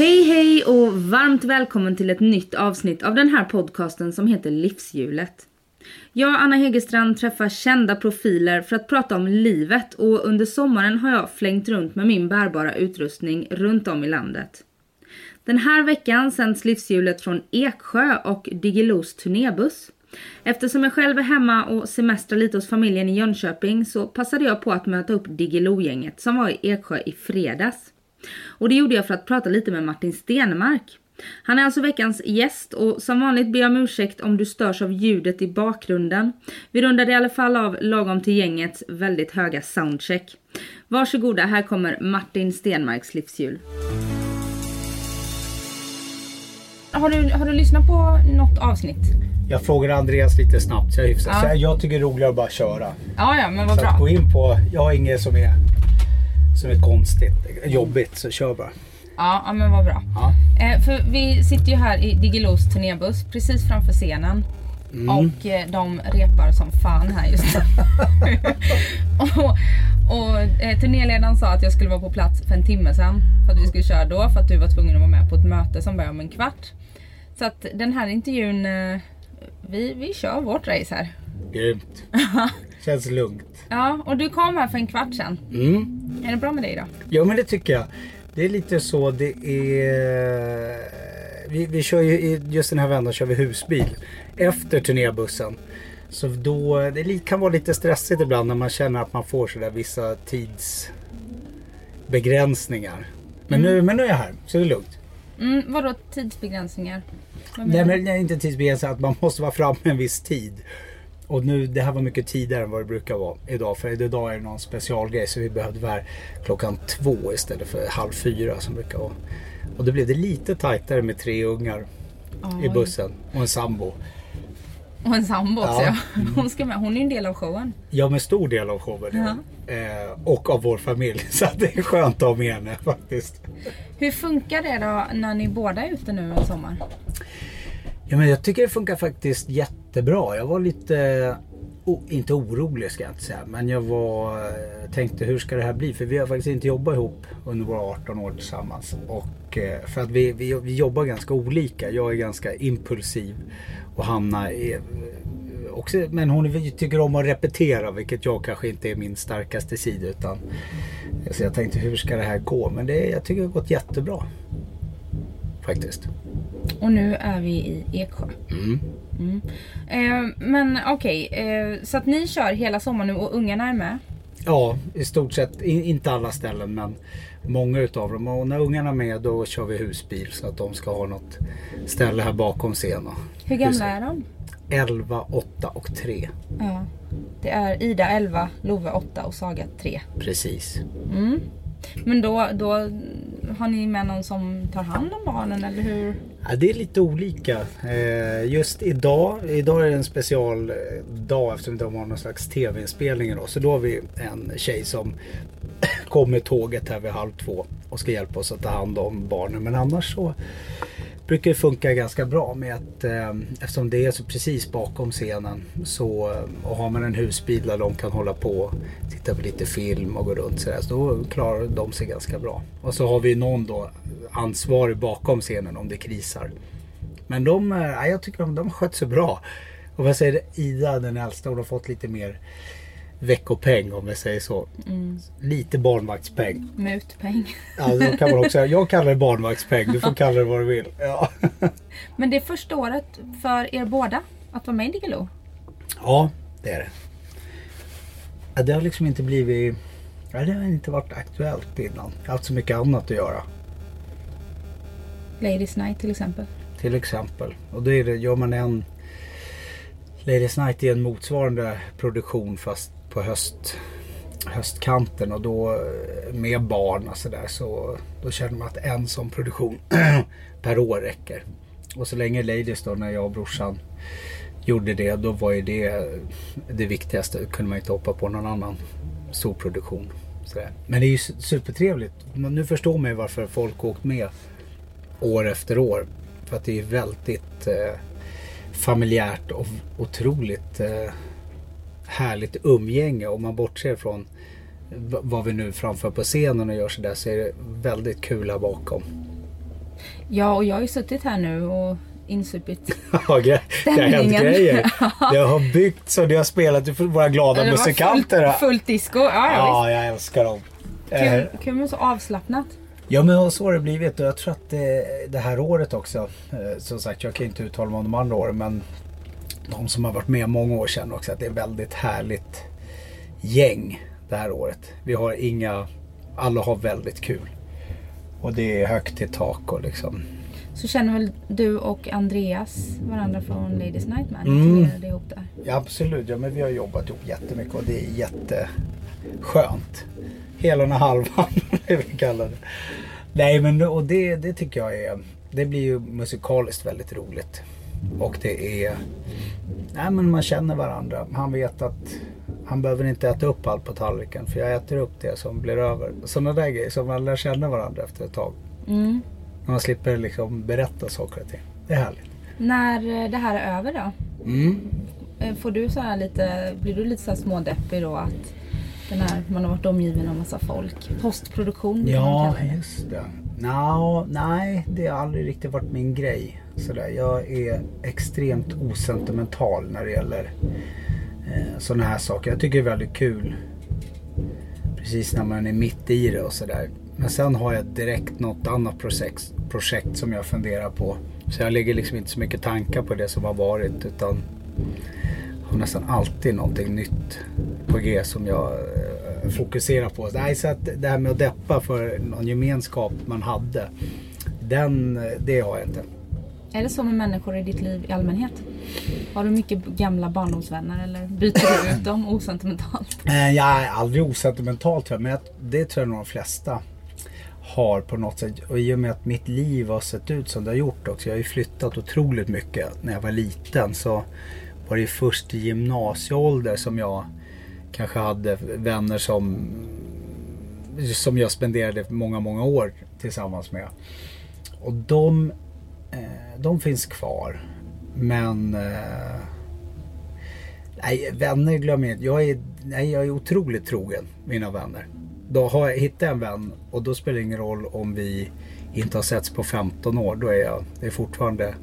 Hej hej och varmt välkommen till ett nytt avsnitt av den här podcasten som heter Livshjulet. Jag, Anna Hegerstrand, träffar kända profiler för att prata om livet och under sommaren har jag flängt runt med min bärbara utrustning runt om i landet. Den här veckan sänds Livshjulet från Eksjö och Digilos turnébuss. Eftersom jag själv är hemma och semestrar lite hos familjen i Jönköping så passade jag på att möta upp Digilo-gänget som var i Eksjö i fredags. Och det gjorde jag för att prata lite med Martin Stenmark. Han är alltså veckans gäst och som vanligt ber jag om ursäkt om du störs av ljudet i bakgrunden. Vi rundade i alla fall av lagom till gängets väldigt höga soundcheck. Varsågoda, här kommer Martin Stenmarks livshjul. Har du, har du lyssnat på något avsnitt? Jag frågade Andreas lite snabbt så jag. Ja. Så jag tycker det är roligare att bara köra. Ja, ja, men vad Så att gå in på, jag har inget som är, som är konstigt, jobbigt, så kör bara. Ja, ja men vad bra. Ja. Eh, för vi sitter ju här i Digilos turnébuss precis framför scenen. Och eh, de repar som fan här just nu. och och eh, turnéledaren sa att jag skulle vara på plats för en timme sedan. För att vi skulle köra då, för att du var tvungen att vara med på ett möte som börjar om en kvart. Så att den här intervjun, eh, vi, vi kör vårt race här. Grymt. Känns lugnt. Ja, och du kom här för en kvart sedan. Mm. Är det bra med dig då? Ja men det tycker jag. Det är lite så det är. Vi, vi kör ju just den här vändan kör vi husbil efter turnébussen. Så då, det kan vara lite stressigt ibland när man känner att man får sådär vissa tidsbegränsningar. Men, nu, men nu är jag här så det är lugnt. Mm, vadå tidsbegränsningar? Vad Nej men inte tidsbegränsat att man måste vara framme en viss tid. Och nu, det här var mycket tidigare än vad det brukar vara idag. För idag är det någon specialgrej så vi behövde vara klockan två istället för halv fyra som brukar vara. Och då blev det lite tajtare med tre ungar i Oj. bussen och en sambo. Och en sambo också Ja. Ja. Hon ska med. Hon är en del av showen. Ja, med stor del av showen. Ja. Eh, och av vår familj. Så det är skönt att ha med henne faktiskt. Hur funkar det då när ni båda är ute nu en sommar? Ja, men jag tycker det funkar faktiskt jättebra. Jag var lite, oh, inte orolig ska jag inte säga, men jag var, eh, tänkte hur ska det här bli? För vi har faktiskt inte jobbat ihop under våra 18 år tillsammans. Och eh, för att vi, vi, vi jobbar ganska olika. Jag är ganska impulsiv och Hanna är eh, också, men hon tycker om att repetera vilket jag kanske inte är min starkaste sida. Utan, så jag tänkte hur ska det här gå? Men det, jag tycker det har gått jättebra. Faktiskt. Och nu är vi i Eksjö. Mm. Mm. Eh, men okej, eh, så att ni kör hela sommaren nu och ungarna är med? Ja, i stort sett. I, inte alla ställen men många utav dem. Och när ungarna är med då kör vi husbil så att de ska ha något ställe här bakom scenen. Hur gamla är de? 11, 8 och 3. Ja. Det är Ida 11, Love 8 och Saga 3. Precis. Mm. Men då, då har ni med någon som tar hand om barnen eller hur? Ja, det är lite olika. Eh, just idag, idag är det en special eh, dag eftersom de har någon slags tv-inspelning idag. Så då har vi en tjej som kommer tåget här vid halv två och ska hjälpa oss att ta hand om barnen. Men annars så brukar det funka ganska bra med att eh, eftersom det är så precis bakom scenen så eh, och har man en husbil där de kan hålla på titta på lite film och gå runt sådär så då klarar de sig ganska bra. Och så har vi någon då ansvarig bakom scenen om det krisar. Men de, eh, jag tycker de, de har skött sig bra. Och vad säger Ida den äldsta hon har fått lite mer veckopeng om jag säger så. Lite barnvaktspeng. Mutpeng. Ja, då kan man också, jag kallar det barnvaktspeng. Du får kalla det vad du vill. Ja, Men det är första året för er båda att vara med i Diggiloo. ja det är det. Ja, det har liksom inte blivit... Ja, det har inte varit aktuellt innan. Jag har haft så mycket annat att göra. Ladies Night till exempel. Till exempel. Och då är det, gör man en... Ladies Night är en motsvarande produktion fast på höst höstkanten och då eh, med barn och sådär så då känner man att en sån produktion per år räcker. Och så länge Ladies då när jag och brorsan gjorde det då var ju det eh, det viktigaste. Då kunde man inte hoppa på någon annan stor produktion. Sådär. Men det är ju supertrevligt. Nu förstår man ju varför folk åkt med år efter år. För att det är väldigt eh, familjärt och otroligt eh, härligt umgänge. Om man bortser från vad vi nu framför på scenen och gör sådär så är det väldigt kul här bakom. Ja, och jag har ju suttit här nu och insupit Ja, det har hänt grejer. Det har byggts och det har spelat för våra glada Det musikanter. Fullt, fullt disco. Ja, ja, Ja, jag älskar dem. visst. Eh, Kul, kul men så avslappnat. Ja men så har det blivit och jag tror att det, det här året också. eh, Som sagt jag kan inte uttala mig om de andra åren men de som har varit med många år känner också att det är väldigt härligt gäng det här året. Vi har inga, alla har väldigt kul. Och det är högt i tak och liksom. Så känner väl du och Andreas varandra från Ladies Night Man? Mm. Ihop där. Ja, absolut, ja men vi har jobbat ihop jättemycket och det är jätteskönt. Helan och halvan, det vi kallar det. Nej men och det, det tycker jag är, det blir ju musikaliskt väldigt roligt. Och det är, nej men man känner varandra. Han vet att han behöver inte äta upp allt på tallriken för jag äter upp det som blir över. Sådana där grejer som man lär känna varandra efter ett tag. Mm. När man slipper liksom berätta saker och ting. Det är härligt. När eh, det här är över då? Mm. eh, Får du så här lite, blir du lite så här smådeppig då att den här, man har varit omgiven av massa folk? Postproduktion? Ja, det. just det. No, nej, det har aldrig riktigt varit min grej. Sådär. Jag är extremt osentimental när det gäller eh, sådana här saker. Jag tycker det är väldigt kul. Precis när man är mitt i det och sådär. Men sen har jag direkt något annat projekt, projekt som jag funderar på. Så jag lägger liksom inte så mycket tankar på det som har varit utan har nästan alltid någonting nytt på G som jag eh, fokuserar på. Nej, så att det här med att deppa för någon gemenskap man hade. Den, det har jag inte. Är det så med människor i ditt liv i allmänhet? Har du mycket gamla barndomsvänner eller byter du ut dem osentimentalt? Eh, Jag är aldrig osentimental tror jag, men det tror jag nog de flesta har på något sätt. Och i och med att mitt liv har sett ut som det har gjort också. Jag har ju flyttat otroligt mycket när jag var liten. Så var det först i gymnasieålder som jag kanske hade vänner som, som jag spenderade många, många år tillsammans med. Och de, eh, de finns kvar. Men eh, Nej, vänner glömmer jag inte. Jag är, nej, jag är otroligt trogen mina vänner. Då har jag hittat en vän och då spelar det ingen roll om vi inte har setts på 15 år. Då är jag, det är fortfarande,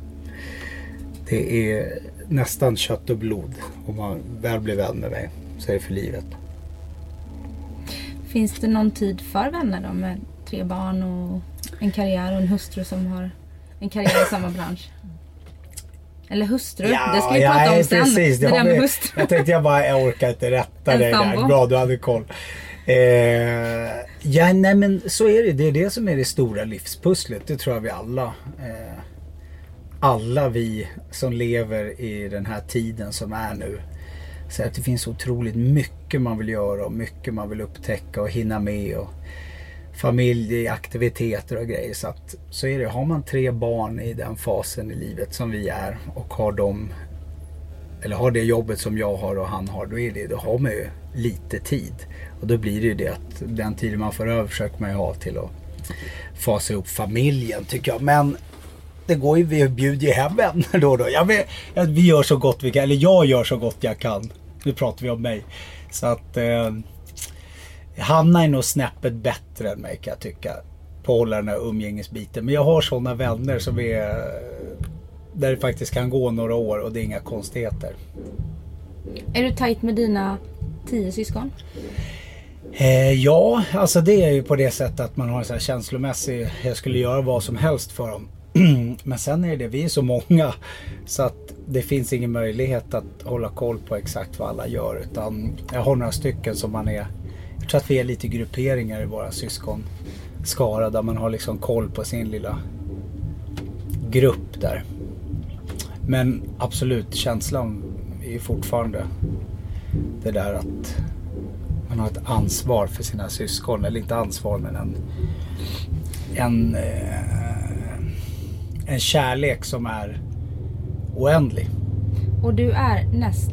det är nästan kött och blod. Om man väl blir vän med mig så är det för livet. Finns det någon tid för vänner då med tre barn och en karriär och en hustru som har en karriär i samma bransch? Eller hustru, det ska vi prata nej, om sen. Precis, det har där med hustru. Jag tänkte jag bara, jag orkar inte rätta dig där. Bra, du hade koll. Eh, ja, nej men så är det. Det är det som är det stora livspusslet. Det tror jag vi alla. Eh, alla vi som lever i den här tiden som är nu. Så att det finns otroligt mycket man vill göra och mycket man vill upptäcka och hinna med. Och familj, aktiviteter och grejer. Så, att, så är det. Har man tre barn i den fasen i livet som vi är och har dem eller har det jobbet som jag har och han har, då, är det, då har man ju lite tid. Och då blir det ju det att den tiden man får över försöker man ju ha till att fasa ihop familjen tycker jag. Men det går ju, vi bjuder ju hem vänner då och då. Ja, vi gör så gott vi kan, eller jag gör så gott jag kan. Nu pratar vi om mig. Så att eh, Hanna är nog snäppet bättre än mig kan jag tycka. På att hålla den här umgängesbiten. Men jag har sådana vänner som är där det faktiskt kan gå några år och det är inga konstigheter. Är du tajt med dina tio syskon? Eh, ja, alltså det är ju på det sättet att man har en sån här känslomässig, jag skulle göra vad som helst för dem. Men sen är det, vi är så många så att det finns ingen möjlighet att hålla koll på exakt vad alla gör. Utan jag har några stycken som man är, jag tror att vi är lite grupperingar i våra syskonskara där man har liksom koll på sin lilla grupp där. Men absolut, känslan är ju fortfarande det där att man har ett ansvar för sina syskon. Eller inte ansvar men en, en, eh, en kärlek som är oändlig. Och du är näst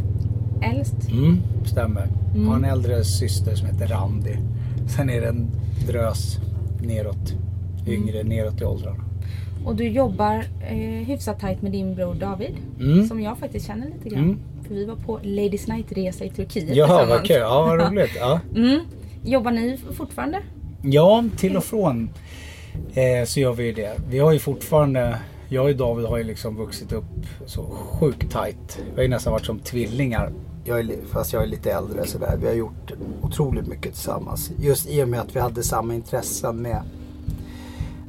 äldst. Mm, stämmer. Jag har en äldre syster som heter Randi. Sen är det en drös neråt. Yngre neråt i åldrarna. Och du jobbar eh, hyfsat tajt med din bror David. Mm. Som jag faktiskt känner lite grann. Mm. För vi var på Ladies Night-resa i Turkiet Ja, vad kul. Ja, vad roligt. Ja. Mm. Jobbar ni fortfarande? Ja, till och från eh, så gör vi ju det. Vi har ju fortfarande, jag och David har ju liksom vuxit upp så sjukt tajt. Vi har ju nästan varit som tvillingar. Jag är, fast jag är lite äldre sådär. Vi har gjort otroligt mycket tillsammans. Just i och med att vi hade samma intressen med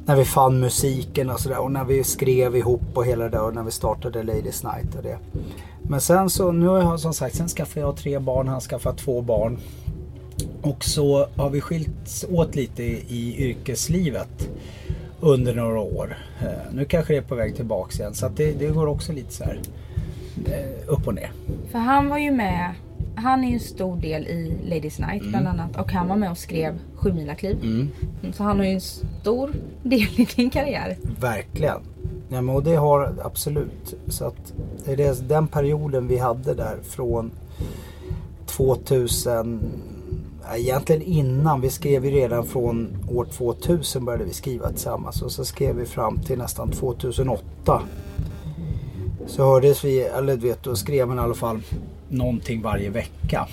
när vi fann musiken och sådär och när vi skrev ihop och hela det där och när vi startade Ladies Night och det. Men sen så, nu har jag som sagt, sen skaffade jag tre barn, han skaffade två barn. Och så har vi skilts åt lite i, yrkeslivet under några år. Eh, nu kanske det är på väg tillbaks igen så det, det går också lite så här eh, upp och ner. För han var ju med. Han är ju en stor del i Ladies Night Mm. bland annat. Och han var med och skrev Sjumilakliv. Mm, Så han har ju en stor del i din karriär. Verkligen. Ja, men och det har absolut. Så att det är den perioden vi hade där från 2000. Egentligen innan. Vi skrev ju redan från år 2000 började vi skriva tillsammans. Och så skrev vi fram till nästan 2008. Så hördes vi, eller du vet då skrev man i alla fall någonting varje vecka.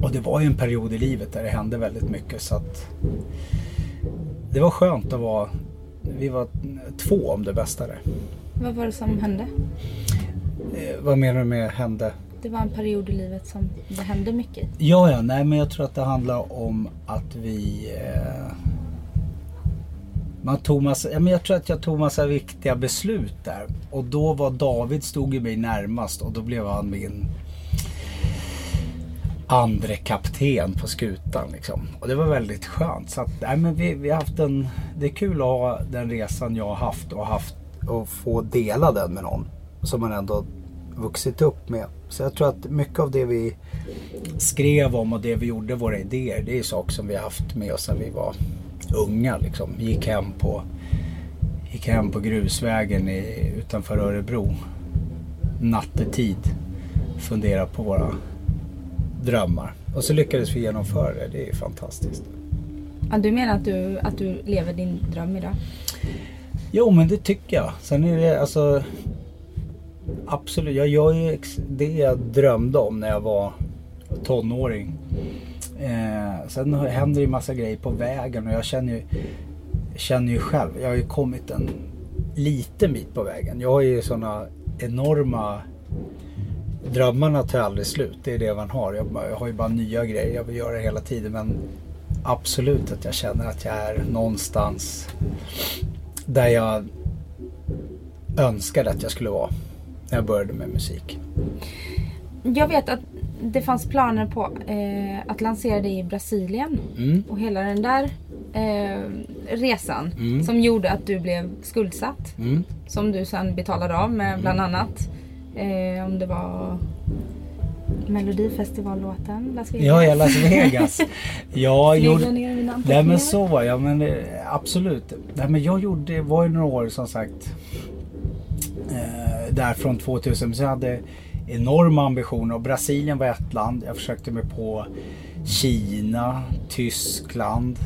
Och det var ju en period i livet där det hände väldigt mycket så att det var skönt att vara, vi var två om det bästa där. Vad var det som hände? Eh, vad menar du med hände? Det var en period i livet som det hände mycket i. Ja, ja, nej men jag tror att det handlar om att vi eh, man tog massa, ja, men jag tror att jag tog massa viktiga beslut där. Och då var David stod ju mig närmast och då blev han min andre kapten på skutan liksom. Och det var väldigt skönt. Så att, nej, men vi, vi har haft en, det är kul att ha den resan jag har haft och haft och få dela den med någon som man ändå vuxit upp med. Så jag tror att mycket av det vi skrev om och det vi gjorde, våra idéer, det är saker som vi har haft med oss när vi var unga. Liksom. Gick hem på, gick hem på grusvägen i, utanför Örebro nattetid. Fundera på våra drömmar. Och så lyckades vi genomföra det. Det är ju fantastiskt. Ja, du menar att du, att du lever din dröm idag? Jo men det tycker jag. Sen är det alltså Absolut, jag gör ju det jag drömde om när jag var tonåring. Eh, sen händer det ju massa grejer på vägen och jag känner ju, känner ju själv, jag har ju kommit en liten bit på vägen. Jag har ju sådana enorma Drömmarna tar aldrig slut, det är det man har. Jag, jag har ju bara nya grejer jag vill göra hela tiden men absolut att jag känner att jag är någonstans där jag önskade att jag skulle vara när jag började med musik. Jag vet att det fanns planer på eh, att lansera dig i Brasilien. Mm. Och hela den där eh, resan Mm. som gjorde att du blev skuldsatt. Mm. Som du sen betalade av med bland annat. Eh, om det var Melodifestivallåten Las Vegas. Ja, i Las Vegas. Ja, Snegla gjorde... Nej men så var jag, men eh, absolut. Nej, men jag gjorde, det var ju några år som sagt. Eh, där från 2000. Så jag hade enorma ambitioner och Brasilien var ett land. Jag försökte mig på Kina, Tyskland.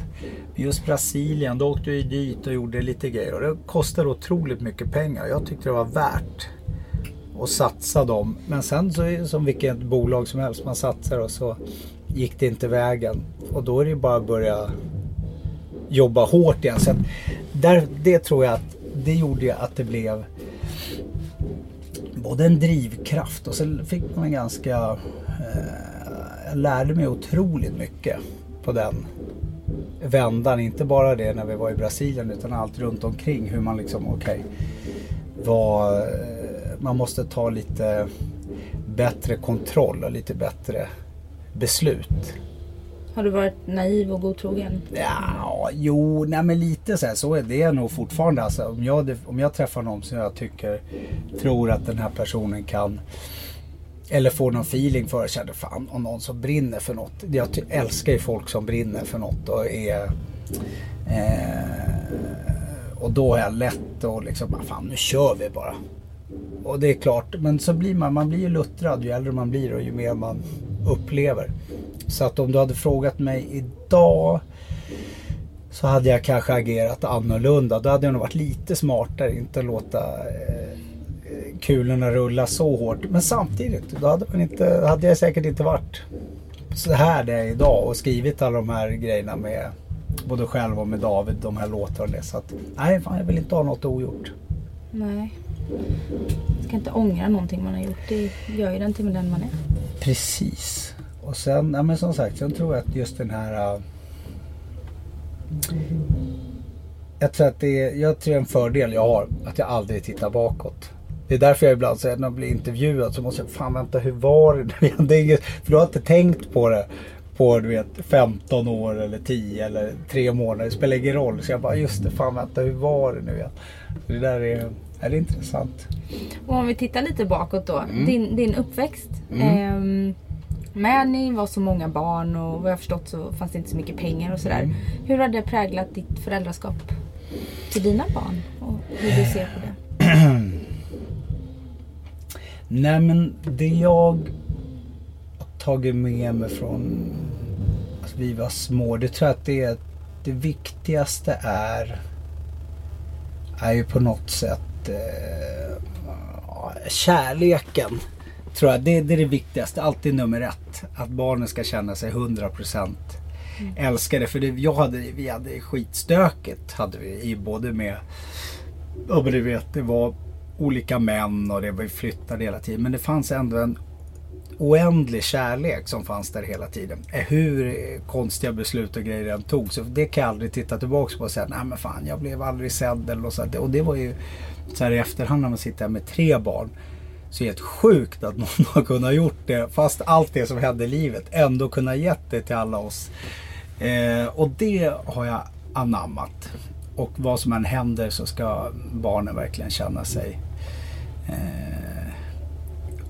Men Just Brasilien, då åkte vi dit och gjorde lite grejer. Och det kostade otroligt mycket pengar. Jag tyckte det var värt att satsa dem. Men sen så är det som vilket bolag som helst. Man satsar och så gick det inte vägen. Och då är det ju bara att börja jobba hårt igen. Så där, det tror jag att det gjorde ju att det blev både en drivkraft och så fick man en ganska... Eh, jag lärde mig otroligt mycket på den vändan. Inte bara det när vi var i Brasilien utan allt runt omkring. Hur man liksom, okej, Okay, eh, Man måste ta lite bättre kontroll och lite bättre beslut. Har du varit naiv och godtrogen? Ja, jo, nej men lite så här, så är det nog fortfarande. Alltså, om, jag, om jag träffar någon som jag tycker, tror att den här personen kan eller får någon feeling för, känner fan om någon som brinner för något. Jag älskar ju folk som brinner för något och är eh, och då är jag lätt och liksom, ah, fan nu kör vi bara. Och det är klart, men så blir man, man blir ju luttrad ju äldre man blir och ju mer man upplever. Så att om du hade frågat mig idag så hade jag kanske agerat annorlunda. Då hade jag nog varit lite smartare, inte låta eh, kulorna rulla så hårt. Men samtidigt, då hade, man inte, hade jag säkert inte varit så här jag är idag och skrivit alla de här grejerna med både själv och med David, de här låtarna och det. Så att, nej, fan, jag vill inte ha något ogjort. Nej. Ska inte ångra någonting man har gjort. Det gör ju den till den man är. Precis. Och sen, ja, men som sagt, sen tror jag att just den här... äh, jag tror att det är, jag tror en fördel jag har, att jag aldrig tittar bakåt. Det är därför jag ibland säger när jag blir intervjuad så måste jag, fan vänta hur var det? Det inget, för du har inte tänkt på det på du vet 15 år eller 10 eller 3 månader. Det spelar ingen roll. Så jag bara, just det, fan vänta hur var det nu igen? Det där är, är det intressant. Och om vi tittar lite bakåt då. Mm. Din, din uppväxt. Ehm, med ni var så många barn och vad jag förstått så fanns det inte så mycket pengar och sådär. Mm. Hur har det präglat ditt föräldraskap till dina barn? Och hur du ser på det? Nej men det jag har tagit med mig från att vi var små. Det tror jag att det, är- det viktigaste är är ju på något sätt eh, kärleken. Tror jag. Det, det är det viktigaste. Alltid nummer ett. Att barnen ska känna sig 100% älskade. För det, jag hade, vi hade skitstökigt. Hade vi, i både med Ja men du vet, det var olika män och det var flyttade hela tiden. Men det fanns ändå en oändlig kärlek som fanns där hela tiden. Eh, Hur konstiga beslut och grejer än tog. Så det kan jag aldrig titta tillbaka på och säga, nej men fan jag blev aldrig sedd eller sånt. Och det var ju så här i efterhand när man sitter här med tre barn. Så är det helt sjukt att någon har kunnat gjort det. Fast allt det som hände i livet ändå kunnat gett det till alla oss. Eh, och det har jag anammat. Och vad som än händer så ska barnen verkligen känna sig eh,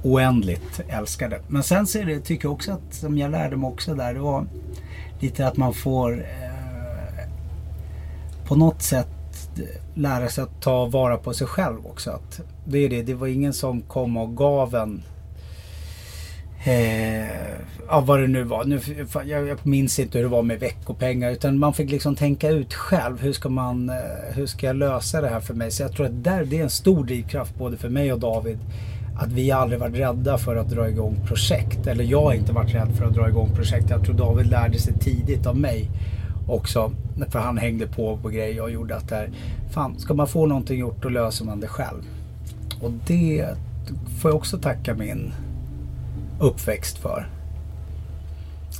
oändligt älskade. Men sen så är det, tycker jag också att, som jag lärde mig också där, det var lite att man får eh, på något sätt eh, lära sig att ta vara på sig själv också. Att det är det, det var ingen som kom och gav en Eh, ja, vad det nu var. Nu, jag, jag minns inte hur det var med veckopengar. Utan man fick liksom tänka ut själv. Hur ska, man, eh, hur ska jag lösa det här för mig? Så jag tror att där, det är en stor drivkraft både för mig och David. Att vi aldrig varit rädda för att dra igång projekt. Eller jag har inte varit rädd för att dra igång projekt. Jag tror David lärde sig tidigt av mig också. För han hängde på på grejer och gjorde att det här, fan, ska man få någonting gjort då löser man det själv. Och det får jag också tacka min uppväxt för.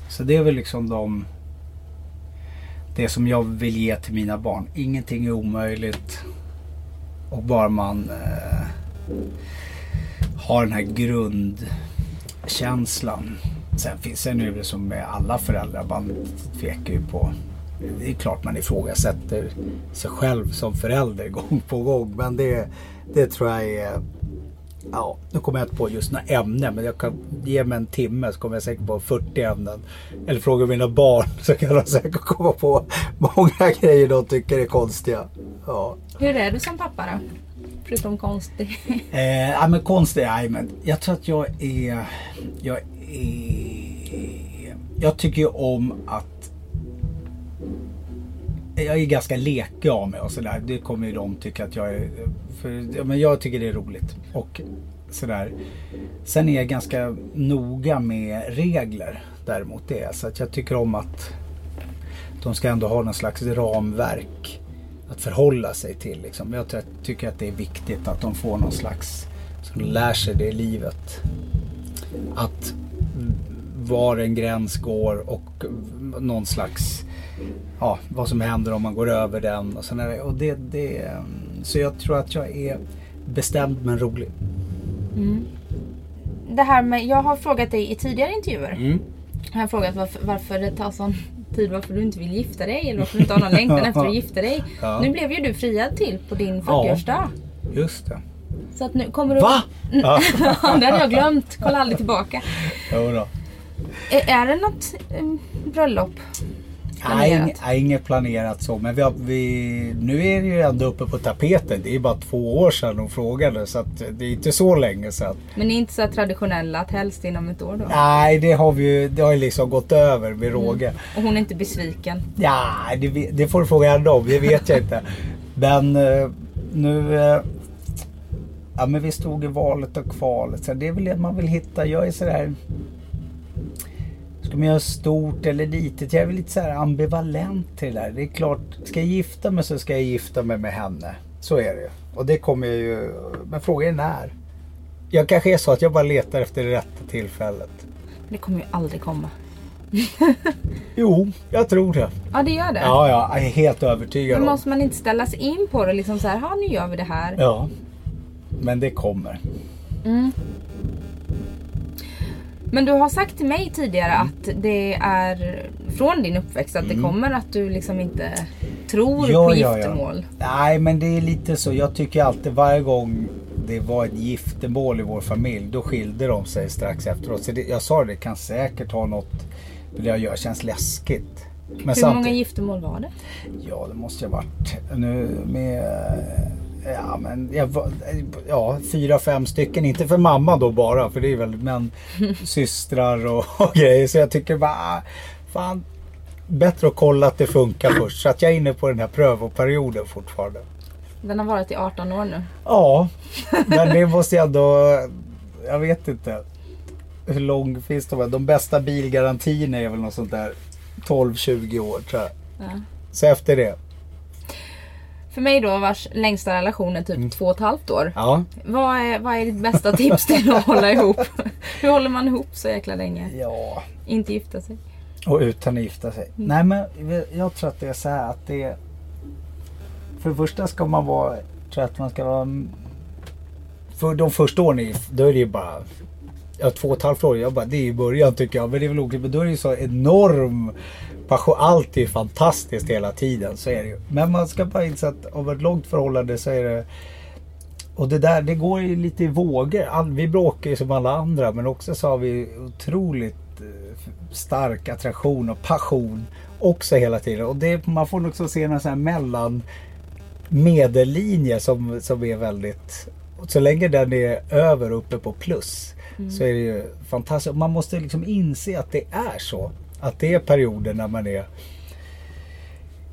Så det är väl liksom de det som jag vill ge till mina barn. Ingenting är omöjligt. Och bara man eh, har den här grundkänslan. Sen finns det nu som med alla föräldrar. Man tvekar ju på. Det är klart man ifrågasätter sig själv som förälder gång på gång. Men det, det tror jag är Ja, nu kommer jag inte på just några ämnen men jag kan ge mig en timme så kommer jag säkert på 40 ämnen. Eller fråga mina barn så kan de säkert komma på många grejer de tycker är konstiga. Ja. Hur är du som pappa då? Förutom konstig. Eh, ja men konstigt, nej men jag tror att jag är... Jag är... Jag tycker ju om att... Jag är ganska lekig av mig och sådär. Det kommer ju de tycka att jag är... För, men jag tycker det är roligt. Och sådär. Sen är jag ganska noga med regler däremot. Det är. Så att jag tycker om att de ska ändå ha någon slags ramverk att förhålla sig till. Liksom. Jag tycker att det är viktigt att de får någon slags, så de lär sig det i livet. Att var en gräns går och någon slags, ja vad som händer om man går över den. Och sådär. och det, det, mm, så jag tror att jag är bestämd men rolig. Det här med, jag har frågat dig i tidigare intervjuer. Mm. Jag har frågat varför, varför det tar sån tid, varför du inte vill gifta dig eller varför du inte har någon längtan efter att gifta dig. Ja. Nu blev ju du friad till på din Ja. 40-årsdag. Just det. Så att nu kommer du... Va? Ja. det hade jag glömt. Kolla aldrig tillbaka. Jo då. Är, är det något um, bröllop? Nej, inget- nej, inget planerat så. Men vi har, vi, nu är det ju ändå uppe på tapeten. Det är bara två år sedan de frågade. Så det är inte så länge sedan. Men ni är inte så traditionella att helst inom ett år då? Nej, det har vi ju det har ju liksom gått över med råge. Och hon är inte besviken? Ja, det, det får du fråga henne om. Det vet jag inte. Men eh, nu... eh, Ja men vi stod i valet och kvalet. Så det är väl det man vill hitta. Jag är sådär... Ska man göra stort eller litet? Jag är väl lite så här ambivalent till det där. Det är klart, ska jag gifta mig så ska jag gifta mig med henne. Så är det ju. Och det kommer jag ju... Men frågan är när. Jag kanske är så att jag bara letar efter det rätta tillfället. Det kommer ju aldrig komma. Jo, jag tror det. Ja det gör det. Ja, ja, jag är helt övertygad Men om. måste man inte ställa sig in på det liksom så här, nu gör vi det här. Ja, men det kommer. Mm. Men du har sagt till mig tidigare att det är från din uppväxt att det kommer att du liksom inte tror Mm. Ja, på ja, ja. giftermål. Nej, men det är lite så. Jag tycker alltid varje gång det var ett giftermål i vår familj, då skilde de sig strax efteråt. Så det, jag sa det, det kan säkert ha något det jag gör. känns läskigt. Men Hur många giftermål var det? Ja, det måste ju ha varit nu med... Ja, men jag, var- ja, fyra, fem stycken. Inte för mamma då bara, för det är väl men systrar och, och grejer. Så jag tycker bara, fan, bättre att kolla att det funkar först. Så att jag är inne på den här prövoperioden fortfarande. Den har varit i 18 år nu. Ja, men det måste jag ändå... Jag vet inte. Hur lång finns de? De bästa bilgarantierna är väl något sånt där 12-20 år tror jag. Ja. Så efter det. För mig då vars längsta relation är typ Mm. två och ett halvt år. Ja. Vad är, vad är ditt bästa tips till att hålla ihop? Hur håller man ihop så jäkla länge? Ja. Inte gifta sig. Och utan att gifta sig. Nej men jag tror att det är så här att det... För det första ska man vara... tror jag att man ska vara... För de första åren då är det ju bara... Ja, två och ett halvt år. Jag bara, det är i början tycker jag. Men det är väl okej. Men då är det ju så enorm passion. Allt är fantastiskt hela tiden. Så är det ju. Men man ska bara inse att av ett långt förhållande så är det... Och det där, det går ju lite i vågor. Vi bråkar ju som alla andra. Men också så har vi otroligt eh, stark attraktion och passion också hela tiden. Och det, man får också se en sån här mellan medellinje som, som är väldigt... Så länge den är över uppe på plus så är det ju fantastiskt. Man måste liksom inse att det är så. Att det är perioder när man är...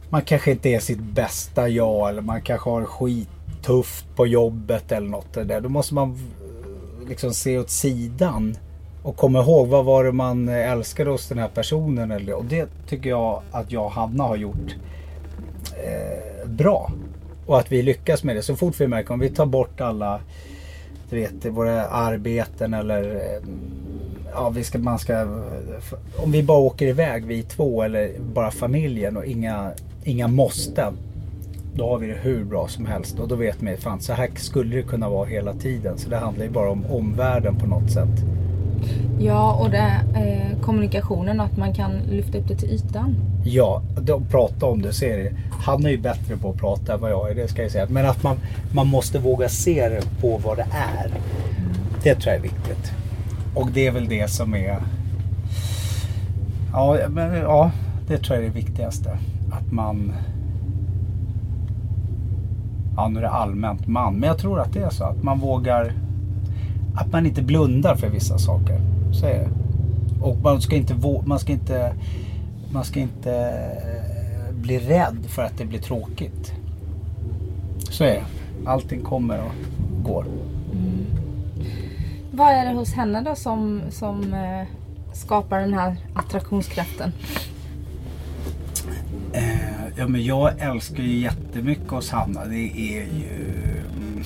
Man kanske inte är sitt bästa jag eller man kanske har skittufft på jobbet eller något. Där. Då måste man eh, liksom se åt sidan och komma ihåg vad var det man älskade hos den här personen. Eller, och det tycker jag att jag och Hanna har gjort eh, bra. Och att vi lyckas med det. Så fort vi märker om vi tar bort alla du vet, våra arbeten eller eh, ja, vi ska, man ska, om vi bara åker iväg vi två eller bara familjen och inga, inga måsten. Då har vi det hur bra som helst och då vet man fan så här skulle det kunna vara hela tiden. Så det handlar ju bara om omvärlden på något sätt. Ja, och det, eh, kommunikationen att man kan lyfta upp det till ytan. Ja, de pratar om det så är det. Han är ju bättre på att prata än vad jag är, det ska jag säga. Men att man, man måste våga se det på vad det är. Det tror jag är viktigt. Och det är väl det som är... Ja, men, ja det tror jag är det viktigaste. Att man... Ja, nu är det allmänt man. Men jag tror att det är så. Att man vågar... Att man inte blundar för vissa saker. Så är det. Och man ska inte... Man ska inte man ska inte eh, bli rädd för att det blir tråkigt. Så är det. Allting kommer och går. Vad är det hos henne då som, som eh, skapar den här attraktionskraften? Eh, ja, men jag älskar ju jättemycket hos Hanna. Det är ju... mm,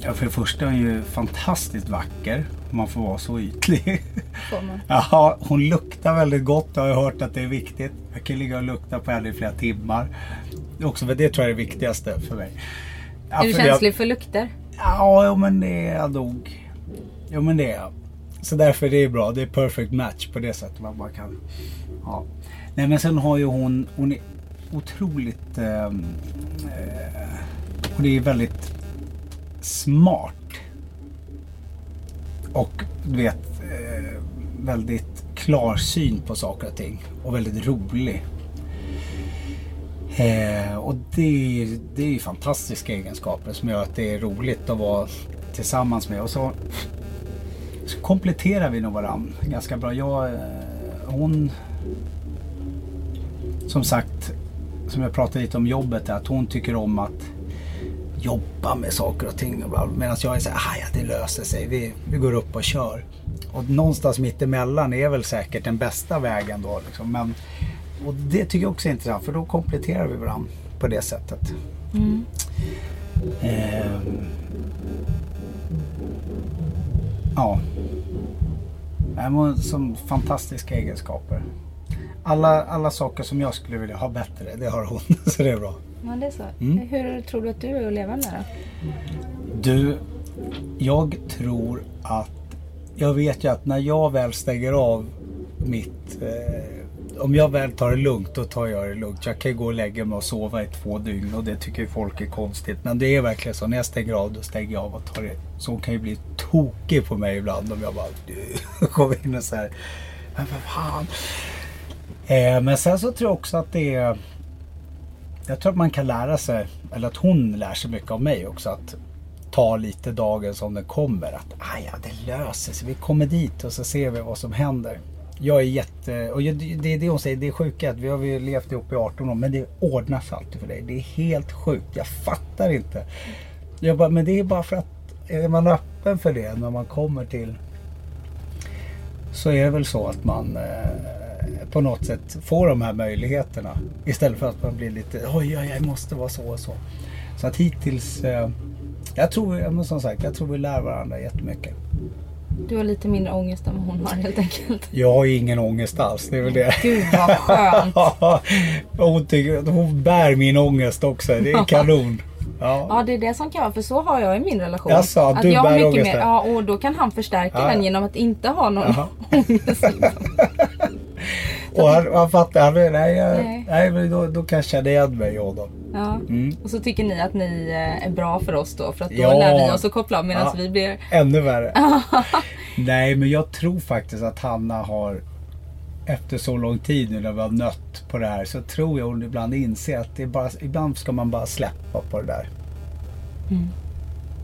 Ja, för det första är hon ju fantastiskt vacker. Om man får vara så ytlig. Får man? Hon luktar väldigt gott. Jag har hört att det är viktigt. Jag kan ligga och lukta på henne i flera timmar. Också för det tror jag är det viktigaste för mig. Ja, är du för känslig för lukter? Ja, men det är jag nog. Jo, men det är jag. Så därför är det bra. Det är perfect match på det sättet man bara kan. Ja. Nej, men sen har ju hon, hon är otroligt, ehm, eh, hon är väldigt smart. och du vet, eh, väldigt klarsyn på saker och ting. Och väldigt rolig. Eh, och det, det är ju fantastiska egenskaper som gör att det är roligt att vara tillsammans med. Och så, så kompletterar vi nog varandra ganska bra. Jag, eh, hon, som sagt, som jag pratade lite om jobbet, att hon tycker om att jobba med saker och ting. Medan jag är så här, ja det löser sig. Vi, vi går upp och kör. Och någonstans mittemellan är väl säkert den bästa vägen då. Liksom. Men, och det tycker jag också är intressant för då kompletterar vi varandra på det sättet. Mm. Eh, ja. Som fantastiska egenskaper. Alla, alla saker som jag skulle vilja ha bättre, det har hon. så det är bra. Ja, det är så. Mm. Hur tror du att du är att leva med då? Du, jag tror att... Jag vet ju att när jag väl stänger av mitt... Eh, om jag väl tar det lugnt, då tar jag det lugnt. Jag kan ju gå och lägga mig och sova i två dygn och det tycker folk är konstigt. Men det är verkligen så. När jag stänger av, då stänger jag av och tar det. Så hon kan ju bli tokig på mig ibland om jag bara... Kommer in och så här... Men vad fan. Eh, men sen så tror jag också att det är jag tror att man kan lära sig, eller att hon lär sig mycket av mig också. Att ta lite dagen som den kommer. Att ah ja, det löser sig. Vi kommer dit och så ser vi vad som händer. Jag är jätte... Och det är det hon säger, det är sjuka att vi har ju levt ihop i 18 år men det ordnas alltid för dig. Det är helt sjukt. Jag fattar inte. Jag bara, men det är bara för att är man öppen för det när man kommer till så är det väl så att man eh, på något sätt får de här möjligheterna. Istället för att man blir lite, oj, oj, jag måste vara så och så. Så att hittills, eh, jag tror, som sagt, jag tror vi lär varandra jättemycket. Du har lite mindre ångest än vad hon har helt enkelt. Jag har ingen ångest alls, det är väl det. Gud vad skönt. hon, tycker, hon bär min ångest också, det är kanon. Ja. ja det är det som kan vara för så har jag i min relation. Jaså, att du jag bär mycket mer, Ja och då kan han förstärka ja. den genom att inte ha någon ångest. Liksom. och han, han fattar, han, nej, nej. nej då, då kan jag känna igen mig i honom. Ja. Mm. Och så tycker ni att ni eh, är bra för oss då för att då ja. lär vi oss att koppla av medan ja. vi blir... Ännu värre. nej men jag tror faktiskt att Hanna har efter så lång tid nu när vi har nött på det här så tror jag hon ibland inser att det bara, ibland ska man bara släppa på det där. Mm.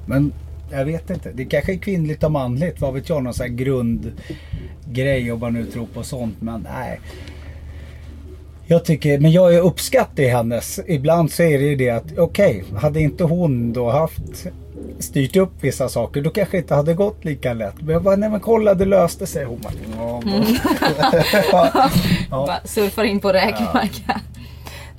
Men jag vet inte. Det kanske är kvinnligt och manligt. Vad vet jag? Någon sån här grundgrej om man nu tror på sånt. Men nej. Jag tycker, men jag är uppskattar i hennes. Ibland så är det ju det att okej, okay, hade inte hon då haft styrt upp vissa saker då kanske det inte hade gått lika lätt. Men jag bara, nej men kolla det löste sig. Hon bara, mm. ja. Bara surfar in på räkmacka. Ja.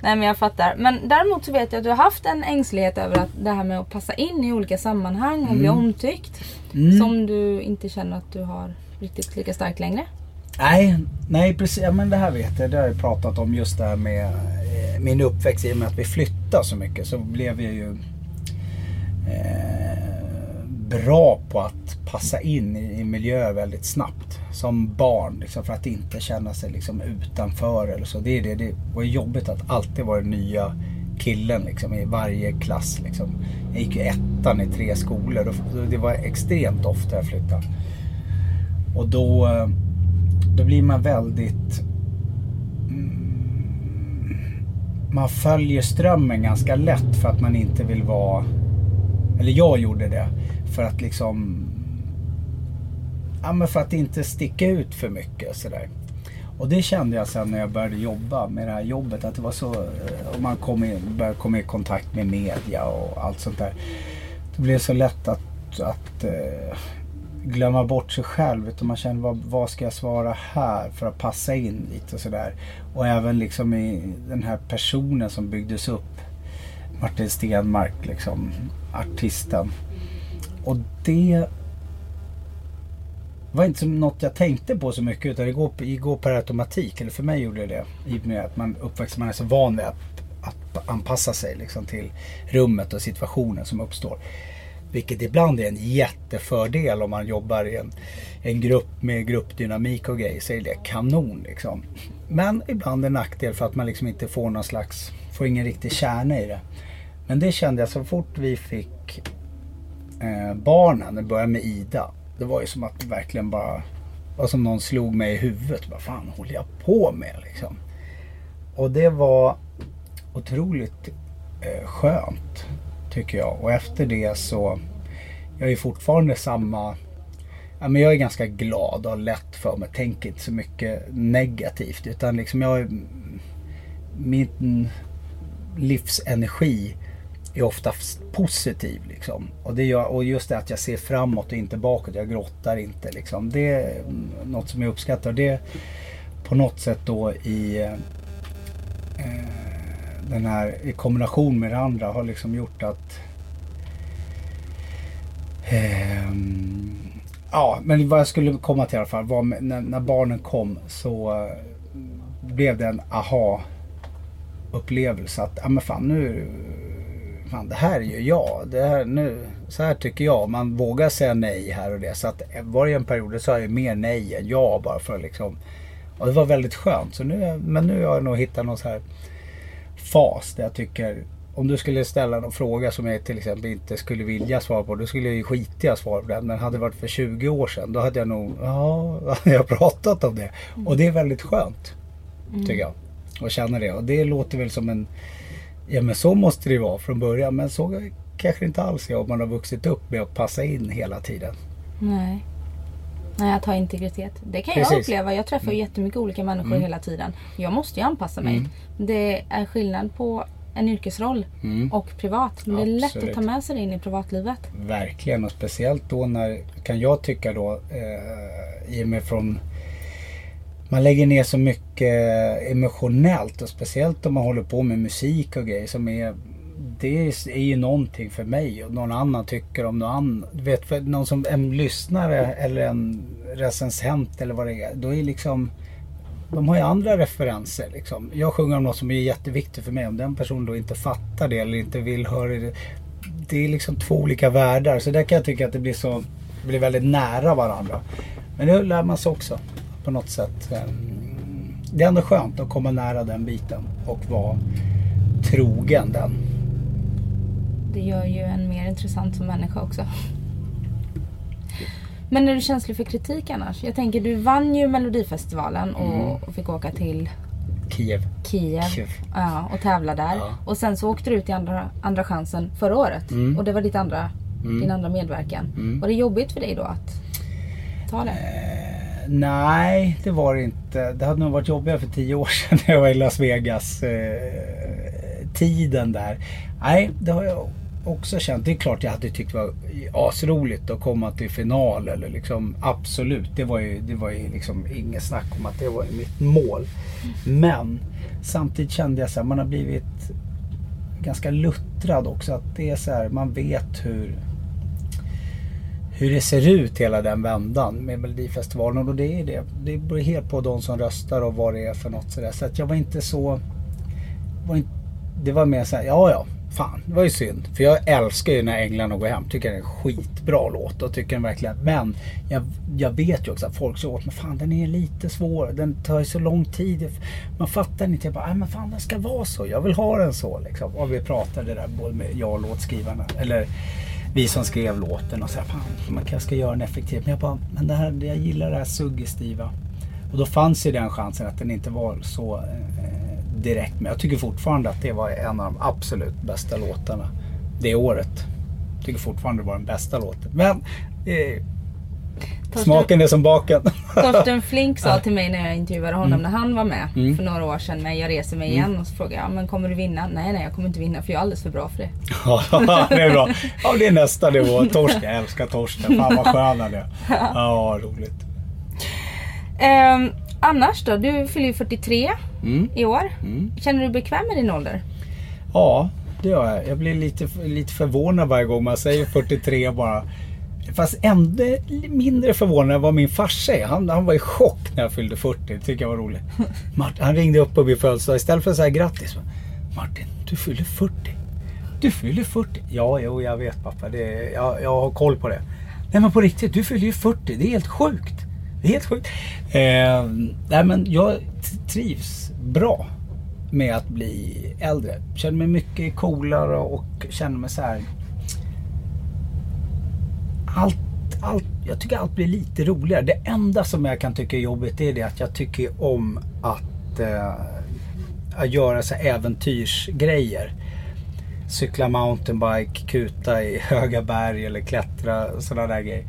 Nej men jag fattar. Men däremot så vet jag att du har haft en ängslighet över att det här med att passa in i olika sammanhang och mm. bli omtyckt. Mm. Som du inte känner att du har riktigt lika starkt längre. Nej, nej precis. Ja, men det här vet jag. Det har jag pratat om just det här med eh, min uppväxt. I och med att vi flyttade så mycket så blev jag ju eh, bra på att passa in i, i miljöer väldigt snabbt. Som barn, liksom, för att inte känna sig liksom, utanför eller så. Det, är det, det var jobbigt att alltid vara den nya killen liksom, i varje klass. Liksom. Jag gick ju ettan i tre skolor och det var extremt ofta jag flyttade. Och då, eh, då blir man väldigt... Mm, man följer strömmen ganska lätt för att man inte vill vara eller jag gjorde det. För att liksom... Ja men för att inte sticka ut för mycket och sådär. Och det kände jag sen när jag började jobba med det här jobbet. Att det var så... Eh, och man kom i, började komma i kontakt med media och allt sånt där. Det blev så lätt att, att eh, glömma bort sig själv. Utan man känner, vad, vad ska jag svara här för att passa in lite och sådär. Och även liksom i den här personen som byggdes upp. Martin Stenmark liksom artisten. Och det var inte något jag tänkte på så mycket utan det går, det går per automatik. Eller för mig gjorde det det. I och med att man uppväxt, man är så van vid att, att anpassa sig liksom till rummet och situationen som uppstår. Vilket ibland är en jättefördel om man jobbar i en, en grupp med gruppdynamik och grejer. Så är det kanon liksom. Men ibland en nackdel för att man liksom inte får någon slags, får ingen riktig kärna i det. Men det kände jag så fort vi fick eh, barnen, det började med Ida. det var ju som att det verkligen bara var som någon slog mig i huvudet. Vad fan håller jag på med liksom? Och det var otroligt eh, skönt tycker jag. Och efter det så, jag är fortfarande samma Ja, men jag är ganska glad och har lätt för mig. Tänker inte så mycket negativt. Utan liksom jag min livsenergi är oftast positiv. Liksom. Och, det gör, och just det att jag ser framåt och inte bakåt. Jag grottar inte. Liksom. Det är något som jag uppskattar. Det på något sätt då i eh, den här i kombination med det andra har liksom gjort att eh, Ja, men vad jag skulle komma till i alla fall var när, när, barnen kom så eh, blev det en aha upplevelse att, ja men fan nu, fan det här är ju jag. Det här, nu, så här tycker jag. Man vågar säga nej här och det. Så att eh, var det en period så är jag mer nej än ja bara för liksom. Och det var väldigt skönt. Så nu, men nu har jag nog hittat någon så här fas där jag tycker om du skulle ställa någon fråga som jag till exempel inte skulle vilja svara på. Då skulle jag ju skita svara på den. Men hade det varit för 20 år sedan då hade jag nog, ja, hade jag pratat om det. Mm. Och det är väldigt skönt. Mm. Tycker jag. Att känna det. Och det låter väl som en, ja men så måste det vara från början. Men så kanske inte alls är om man har vuxit upp med att passa in hela tiden. Nej. Nej, att ha integritet. Det kan Precis. jag uppleva. Jag träffar mm. jättemycket olika människor mm. hela tiden. Jag måste ju anpassa mig. Mm. Det är skillnad på en yrkesroll mm. och privat. Men det är lätt att ta med sig det in i privatlivet. Verkligen och speciellt då när, kan jag tycka då, eh, i och med från man lägger ner så mycket emotionellt och speciellt om man håller på med musik och grejer som är det är ju någonting för mig och någon annan tycker om något annat. Du vet, för någon som en lyssnare eller en recensent eller vad det är. Då är liksom de har ju andra referenser. Liksom. Jag sjunger om något som är jätteviktigt för mig. Om den personen då inte fattar det eller inte vill höra det. Det är liksom två olika världar. Så där kan jag tycka att det blir så det blir väldigt nära varandra. Men det lär man sig också på något sätt. Ehm, det är ändå skönt att komma nära den biten och vara trogen den. Det gör ju en mer intressant som människa också. Men är du känslig för kritik annars? Jag tänker du vann ju Melodifestivalen och, mm. och fick åka till Kiev. Kiev. Kiev. Ja, och tävla där. Ja. Och sen så åkte du ut i andra, andra chansen förra året. Mm. Och det var ditt andra, mm. din andra medverkan. Mm. Var det jobbigt för dig då att ta det? Eh, nej, det var det inte. Det hade nog varit jobbigare för tio år sedan när jag var i Las Vegas. Eh, tiden där. Nej, det har jag också känt, det är klart jag hade tyckt det var asroligt att komma till final. Eller liksom, absolut, det var ju, det var ju liksom inget snack om att det var mitt mål. Men samtidigt kände jag att man har blivit ganska luttrad också. Att det är så här, man vet hur hur det ser ut hela den vändan med Melodifestivalen. Och det är det. Det beror helt på de som röstar och vad det är för något sådär. Så att jag var inte så... Var inte, det var mer så här, ja ja. Fan, det var ju synd. För jag älskar ju när Änglarna går hem. Tycker det är en skitbra låt. Och tycker den verkligen. Men jag, jag vet ju också att folk säger åt mig. Fan den är lite svår. Den tar ju så lång tid. Man fattar inte. Jag bara, nej men fan den ska vara så. Jag vill ha den så liksom. Och vi pratade där både med jag och låtskrivarna. Eller vi som skrev låten och så här, fan man kanske ska göra den effektiv. Men jag bara, men det här, jag gillar det här suggestiva. Och då fanns ju den chansen att den inte var så eh, direkt. Men jag tycker fortfarande att det var en av de absolut bästa låtarna det året. Jag tycker fortfarande det var den bästa låten. Men eh, smaken är som baken. Torsten Flink sa till mig när jag intervjuade honom mm. när han var med mm. för några år sedan med Jag reser mig igen. Mm. Och så frågade jag, men kommer du vinna? Nej, nej jag kommer inte vinna för jag är alldeles för bra för det. ja, det är bra. Ja, det är nästa nivå. Torsten, jag älskar Torsten. Fan vad skön han är. Ja, roligt. Um, annars då? Du fyller ju 43 mm. i år. Mm. Känner du dig bekväm med din ålder? Ja, det gör jag. Jag blir lite, lite förvånad varje gång man säger 43 bara. Fast ändå mindre förvånad var min farsa han, han var i chock när jag fyllde 40. Det tycker jag var roligt. Martin, han ringde upp på min födelsedag istället för att säga grattis. Martin, du fyller 40. Du fyller 40. Ja, jo, jag vet pappa. Det, jag, jag har koll på det. Nej men på riktigt, du fyller ju 40. Det är helt sjukt. Det är helt sjukt. Eh, nej men jag trivs bra med att bli äldre. Känner mig mycket coolare och känner mig så här. Allt, allt, jag tycker allt blir lite roligare. Det enda som jag kan tycka är jobbigt är det att jag tycker om att, eh, att göra så äventyrsgrejer. Cykla mountainbike, kuta i höga berg eller klättra och sådana där grejer.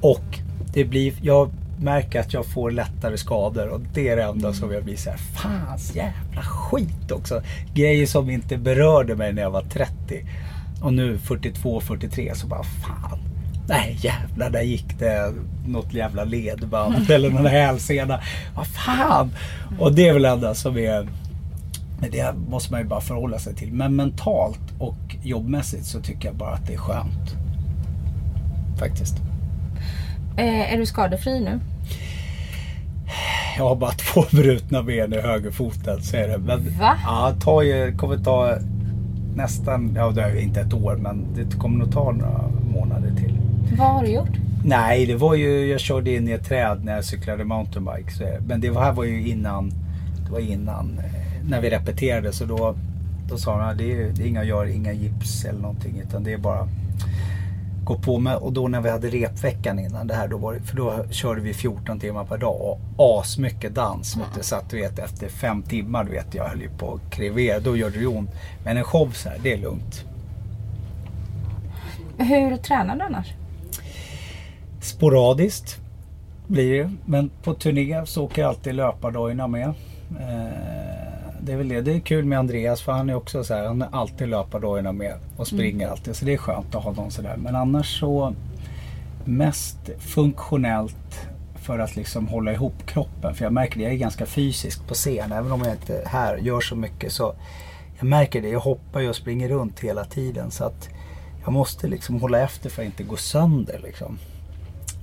Och det blir, jag märker att jag får lättare skador och det är det enda som jag blir så här, fan jävla skit också. Grejer som inte berörde mig när jag var 30. Och nu 42, 43 så bara fan. Nej jävlar, där gick det något jävla ledband eller någon hälsena. Vad fan! Och det är väl enda som är... Det måste man ju bara förhålla sig till. Men mentalt och jobbmässigt så tycker jag bara att det är skönt. Faktiskt. Eh, är du skadefri nu? Jag har bara två brutna ben i högerfoten. Så är det. Men, Va? Ja, ju, kommer ta nästan, ja det är inte ett år men det kommer nog ta några månader till. Vad har du gjort? Nej, det var ju, jag körde in i ett träd när jag cyklade mountainbike. Så, men det här var ju innan, det var innan eh, när vi repeterade så då, då sa han att det är, det är inga gör, inga gips eller någonting utan det är bara gå på med. Och då när vi hade repveckan innan det här, då var det, för då körde vi 14 timmar per dag och asmycket dans. Vet du, så att du vet efter fem timmar, du vet jag höll ju på att krevera, då gör det ju ont. Men en show så här, det är lugnt. Hur tränar du annars? Sporadiskt blir det. Men på turné så åker jag alltid löpardojorna med. Eh, det är väl det. Det är kul med Andreas för han är också så här. Han är alltid löpardojorna med och springer alltid. Så det är skönt att ha någon sådär. Men annars så mest funktionellt för att liksom hålla ihop kroppen. För jag märker det, jag är ganska fysisk på scen. Även om jag inte här gör så mycket så jag märker det. Jag hoppar ju och springer runt hela tiden. Så att jag måste liksom hålla efter för att inte gå sönder liksom.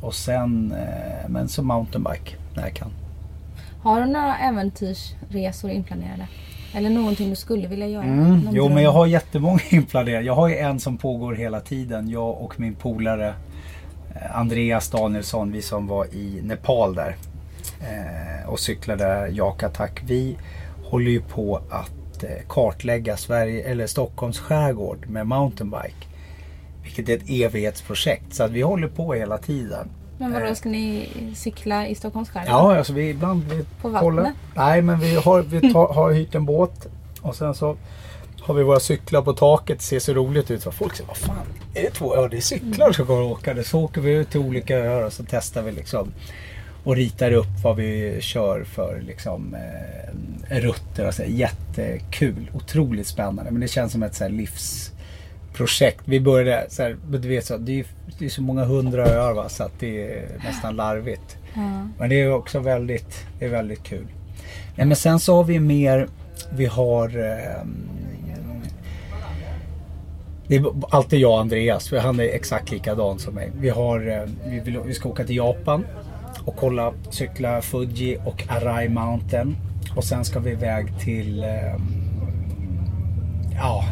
Och sen, eh, men så mountainbike när jag kan. Har du några äventyrsresor inplanerade? Eller någonting du skulle vilja göra? Mm. Jo dröm? men jag har jättemånga inplanerade. Jag har ju en som pågår hela tiden. Jag och min polare eh, Andreas Danielsson, vi som var i Nepal där eh, och cyklade Jakatak. Vi håller ju på att eh, kartlägga Sverige, eller Stockholms skärgård med mountainbike. Vilket är ett evighetsprojekt. Så att vi håller på hela tiden. Men vadå, ska ni cykla i Stockholms skärgård? Ja, alltså vi ibland vi På vattnet? Nej, men vi har, vi tar, har hyrt en båt och sen så har vi våra cyklar på taket. Det ser så roligt ut. Så folk säger, vad fan, är det två? Ja, det är cyklar som kommer åka. Så åker vi ut till olika öar och så testar vi liksom och ritar upp vad vi kör för liksom, eh, rutter. Och så. här. Jättekul, otroligt spännande. Men det känns som ett så här, livsprojekt. Vi började så här, du vet så, det är, det är så många hundra öar va, så att det är nästan larvigt. Ja. Men det är också väldigt, det är väldigt kul. Nej, men sen så har vi mer, vi har ehm, det är alltid jag och Andreas, för han är exakt likadan som mig. Vi, har, eh, vi, vill, vi ska åka till Japan och kolla, cykla Fuji och Arai Mountain. Och sen ska vi iväg till, ehm, ja,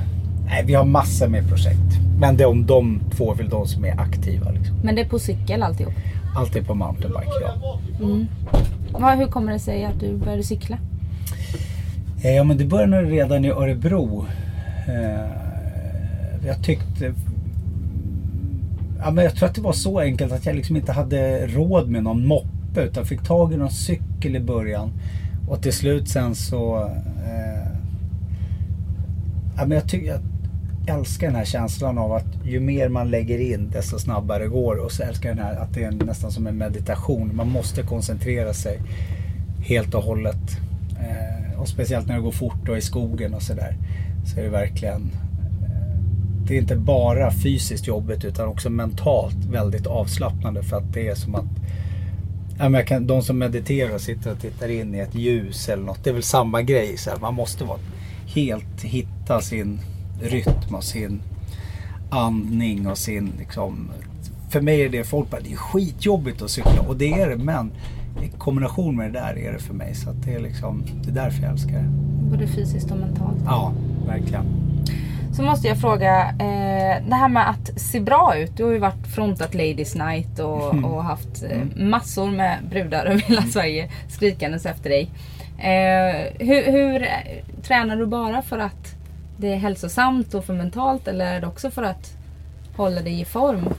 nej, vi har massor med projekt. Men de, de två är väl de som är aktiva. Liksom. Men det är på cykel alltihop? Alltid på mountainbike, ja. Vad, hur kommer det sig att du började cykla? Eh, Ja men det började redan i Örebro. Eh, Jag tyckte... Ja, men jag tror att det var så enkelt att jag liksom inte hade råd med någon moppe utan fick tag i någon cykel i början. Och till slut sen så... Eh, ja, men jag, tycker, jag älskar den här känslan av att ju mer man lägger in desto snabbare går Och så älskar jag den här att det är nästan som en meditation. Man måste koncentrera sig helt och hållet. Eh, och speciellt när det går fort och i skogen och sådär. Så är det verkligen... Eh, det är inte bara fysiskt jobbigt utan också mentalt väldigt avslappnande för att det är som att... Ja, men jag kan, de som mediterar och sitter och tittar in i ett ljus eller något. Det är väl samma grej. Så här. Man måste vara helt hitta sin rytm och sin andning och sin liksom... För mig är det folk bara, det är skitjobbigt att cykla och det är det men i kombination med det där är det för mig. Så det är liksom, det är därför jag älskar det. Både fysiskt och mentalt. Ja, verkligen. Så måste jag fråga, eh, det här med att se bra ut. Du har ju varit frontat Ladies Night och, Mm. och haft eh, massor med brudar över hela Sverige skrikandes efter dig. Eh, hur, hur eh, tränar du bara för att det är hälsosamt och för mentalt eller är det också för att hålla dig i form?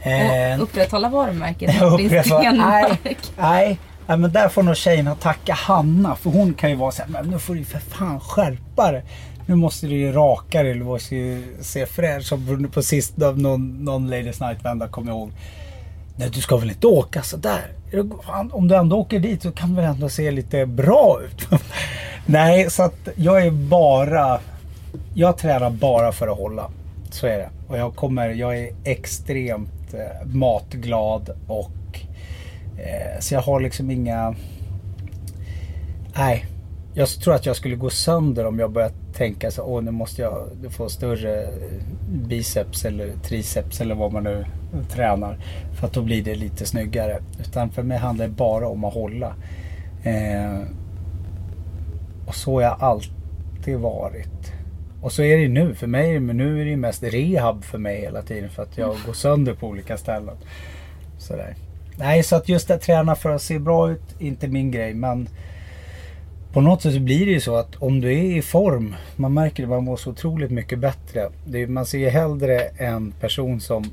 Eh, Och upprätthålla varumärket upprepar, nej, nej, nej, men där får nog tjejerna tacka Hanna. För hon kan ju vara så här, men nu får du för fan skärpa dig. Nu måste du ju raka dig, du måste ju se fräsch Som på sist av någon, någon Ladies Night-vända kommer ihåg. Nej du ska väl inte åka så där. Fan, om du ändå åker dit så kan du väl ändå se lite bra ut. Nej, så att jag är bara... Jag tränar bara för att hålla. Så är det. Och jag kommer, jag är extremt eh, matglad och eh, så jag har liksom inga... Nej. Jag tror att jag skulle gå sönder om jag började tänka så åh nu måste jag få större biceps eller triceps eller vad man nu tränar. För att då blir det lite snyggare. Utan för mig handlar det bara om att hålla. Eh, och så har jag alltid varit. Och så är det ju nu för mig. Men nu är det ju mest rehab för mig hela tiden. För att jag går sönder på olika ställen. Sådär. Nej, så att just att träna för att se bra ut, inte min grej. Men på något sätt så blir det ju så att om du är i form, man märker det, man mår så otroligt mycket bättre. Är, man ser ju hellre en person som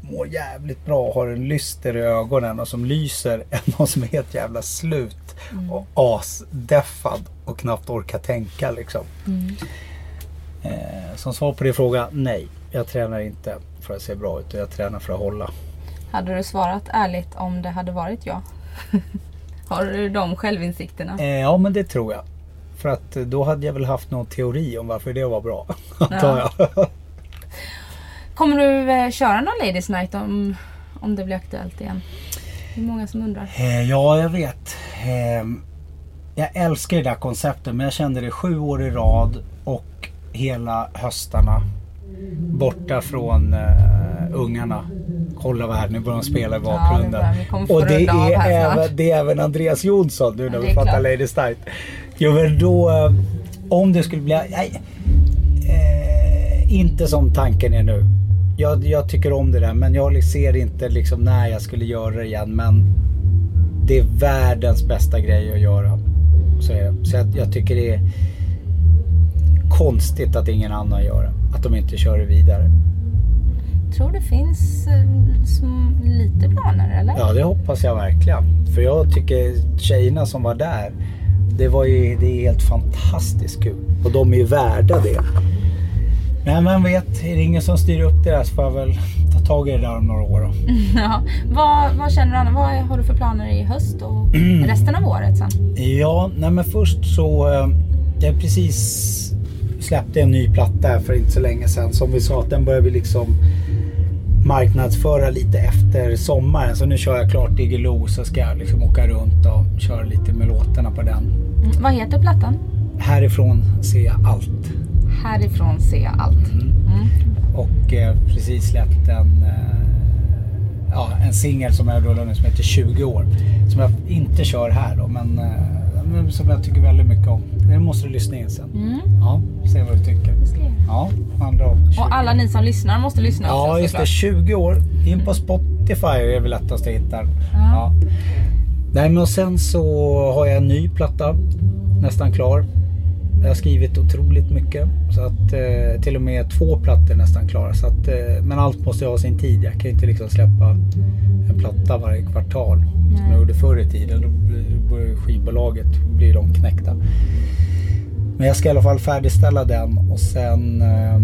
mår jävligt bra har en lyster i ögonen och som lyser än någon som är helt jävla slut och asdeffad och knappt orkar tänka liksom. Eh, som svar på din fråga, nej. Jag tränar inte för att se bra ut, jag tränar för att hålla. Hade du svarat ärligt om det hade varit jag? Har du de självinsikterna? Eh, ja men det tror jag. För att eh, då hade jag väl haft någon teori om varför det var bra. Antar jag. Kommer du eh, köra någon Ladies Night om, om det blir aktuellt igen? Det är många som undrar. Eh, ja, jag vet. Eh, jag älskar det där konceptet men jag kände det sju år i rad hela höstarna borta från eh, ungarna. Kolla vad här, nu börjar de spela i Ja, det bakgrunden. kommer få och det är, även, det är även Andreas Jonsson nu när Ja, det vi klart. Ladies Night. Jo men då, eh, om det skulle bli... Nej, eh, inte som tanken är nu. Jag, jag tycker om det där men jag ser inte liksom när jag skulle göra det igen. Men det är världens bästa grej att göra. Så, är det. så jag, jag tycker det är konstigt att ingen annan gör det. Att de inte kör det vidare. Tror det finns eh, som, lite planer eller? Ja det hoppas jag verkligen. För jag tycker tjejerna som var där. Det var ju det är helt fantastiskt kul. Och de är ju värda det. Men vem vet, är det ingen som styr upp det där så får jag väl ta tag i det där om några år då. Ja. Vad, vad känner du Anna? Vad har du för planer i höst och resten av året sen? Ja, nej men först så... eh, Jag precis släppte en ny platta för inte så länge sedan. Som vi sa att den börjar vi liksom marknadsföra lite efter sommaren. Så nu kör jag klart Diggiloo så ska jag liksom åka runt och köra lite med låtarna på den. Mm, vad heter plattan? Härifrån ser jag allt. Härifrån ser jag allt. Mm. Och eh, precis släppt en, eh, ja, en singel som jag rullar nu som heter 20 år. Som jag inte kör här då men, eh, som jag tycker väldigt mycket om. Den måste du lyssna in sen. Mm. Ja, se vad du tycker. Ja, andra av 20. Och alla ni som lyssnar måste lyssna också Ja, just det. såklart. 20 år. In på Spotify är väl lättast att hitta. Ja. Nej, men och sen så har jag en ny platta. Nästan klar. Jag har skrivit otroligt mycket. Så att eh, till och med två plattor är nästan klara. Så att, eh, men allt måste ha sin tid. Jag kan ju inte liksom släppa en platta varje kvartal. Som jag gjorde förr i tiden. Då börjar skivbolaget blir de knäckta. Men jag ska i alla fall färdigställa den och sen eh,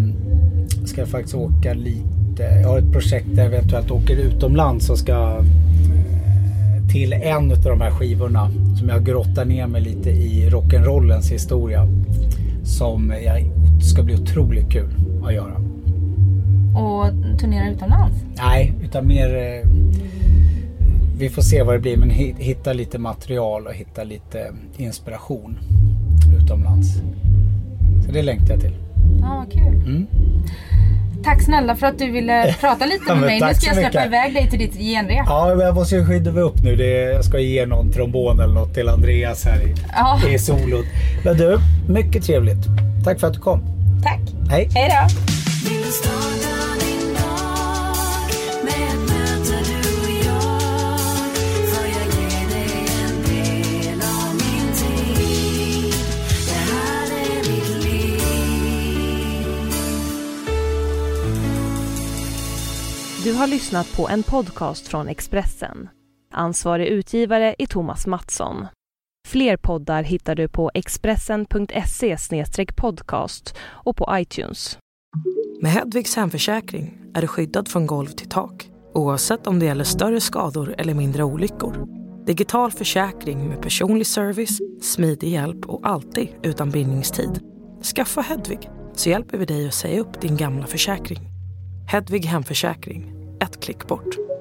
ska jag faktiskt åka lite. Jag har ett projekt där jag eventuellt åker utomlands och ska till en av de här skivorna som jag grottar ner mig lite i rock'n'rollens historia. Som jag, ska bli otroligt kul att göra. Och turnera utomlands. Nej, utan mer... Eh, vi får se vad det blir men hi- hitta lite material och hitta lite inspiration utomlands. Så det längtar jag till. Ja, vad kul. Mm. Tack snälla för att du ville prata lite Ja, med men mig. Nu ska jag släppa mycket. iväg dig till ditt genrep. Ja, men jag måste ju skydda mig upp nu. Det, jag ska ge någon trombon eller något till Andreas här i, Ja. i solot. Men du, mycket trevligt. Tack för att du kom. Tack. Hej! Hej då. Du har lyssnat på en podcast från Expressen. Ansvarig utgivare är Thomas Mattsson. Fler poddar hittar du på expressen.se podcast och på iTunes. Med Hedvigs hemförsäkring är du skyddad från golv till tak oavsett om det gäller större skador eller mindre olyckor. Digital försäkring med personlig service, smidig hjälp och alltid utan bindningstid. Skaffa Hedvig så hjälper vi dig att säga upp din gamla försäkring. Hedvig hemförsäkring, ett klick bort.